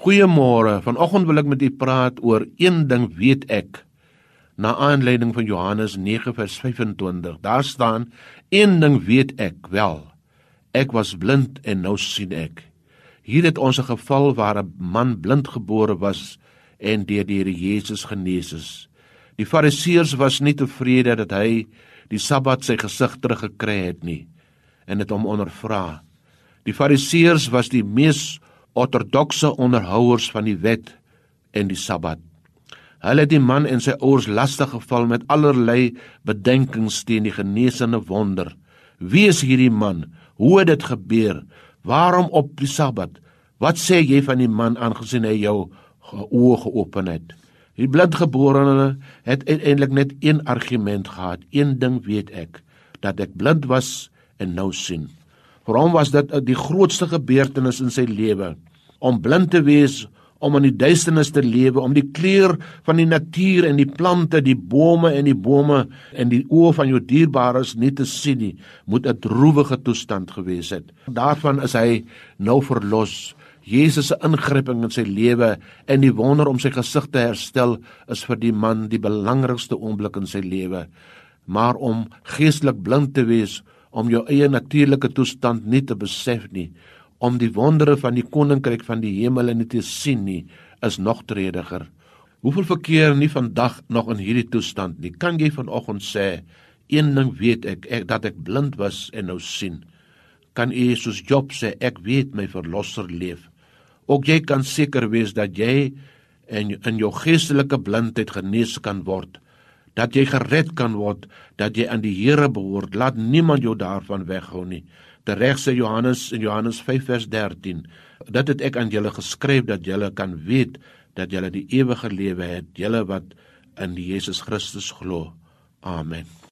Goeiemôre. Vanoggend wil ek met u praat oor een ding weet ek. Na aanleiding van Johannes 9:25. Daar staan: "Een ding weet ek wel. Ek was blind en nou sien ek." Hier het ons 'n geval waar 'n man blind gebore was en deur die Here Jesus genees is. Die Fariseërs was nie tevrede dat hy die Sabbat sy gesig teruggekry het nie en het hom ondervra. Die Fariseërs was die mees ortodokse onderhouers van die wet en die Sabbat. Hulle het die man en sy ouers lastig geval met allerlei bedenkings teen die genesende wonder. Wie is hierdie man? Hoe het dit gebeur? Waarom op die Sabbat? Wat sê jy van die man aangesien hy jou oë geopen het? Die blindgeborene het eintlik net een argument gehad. Een ding weet ek, dat ek blind was en nou sien. Vir hom was dit die grootste gebeurtenis in sy lewe om blind te wees, om in die duisternis te lewe, om die kleur van die natuur en die plante, die bome en die bome en die oë van jou dierbares nie te sien nie, moet 'n droewige toestand gewees het. Daarvan is hy nou verlos. Jesus se ingryping in sy lewe en die wonder om sy gesig te herstel is vir die man die belangrikste oomblik in sy lewe. Maar om geestelik blind te wees om jou eie natuurlike toestand nie te besef nie, om die wondere van die koninkryk van die hemel nie te sien nie, is nog trediger. Hoeveel verkeer nie vandag nog in hierdie toestand nie? Kan jy vanoggend sê, een ding weet ek, ek dat ek blind was en nou sien? Kan jy soos Job sê, ek weet my verlosser leef? Ook jy kan seker wees dat jy en in jou geestelike blindheid genees kan word dat jy gered kan word, dat jy aan die Here behoort. Laat niemand jou daarvan weghou nie. Tereg sê Johannes in Johannes 5 vers 13. Dit het ek aan julle geskryf dat julle kan weet dat julle die ewige lewe het, julle wat in Jesus Christus glo. Amen.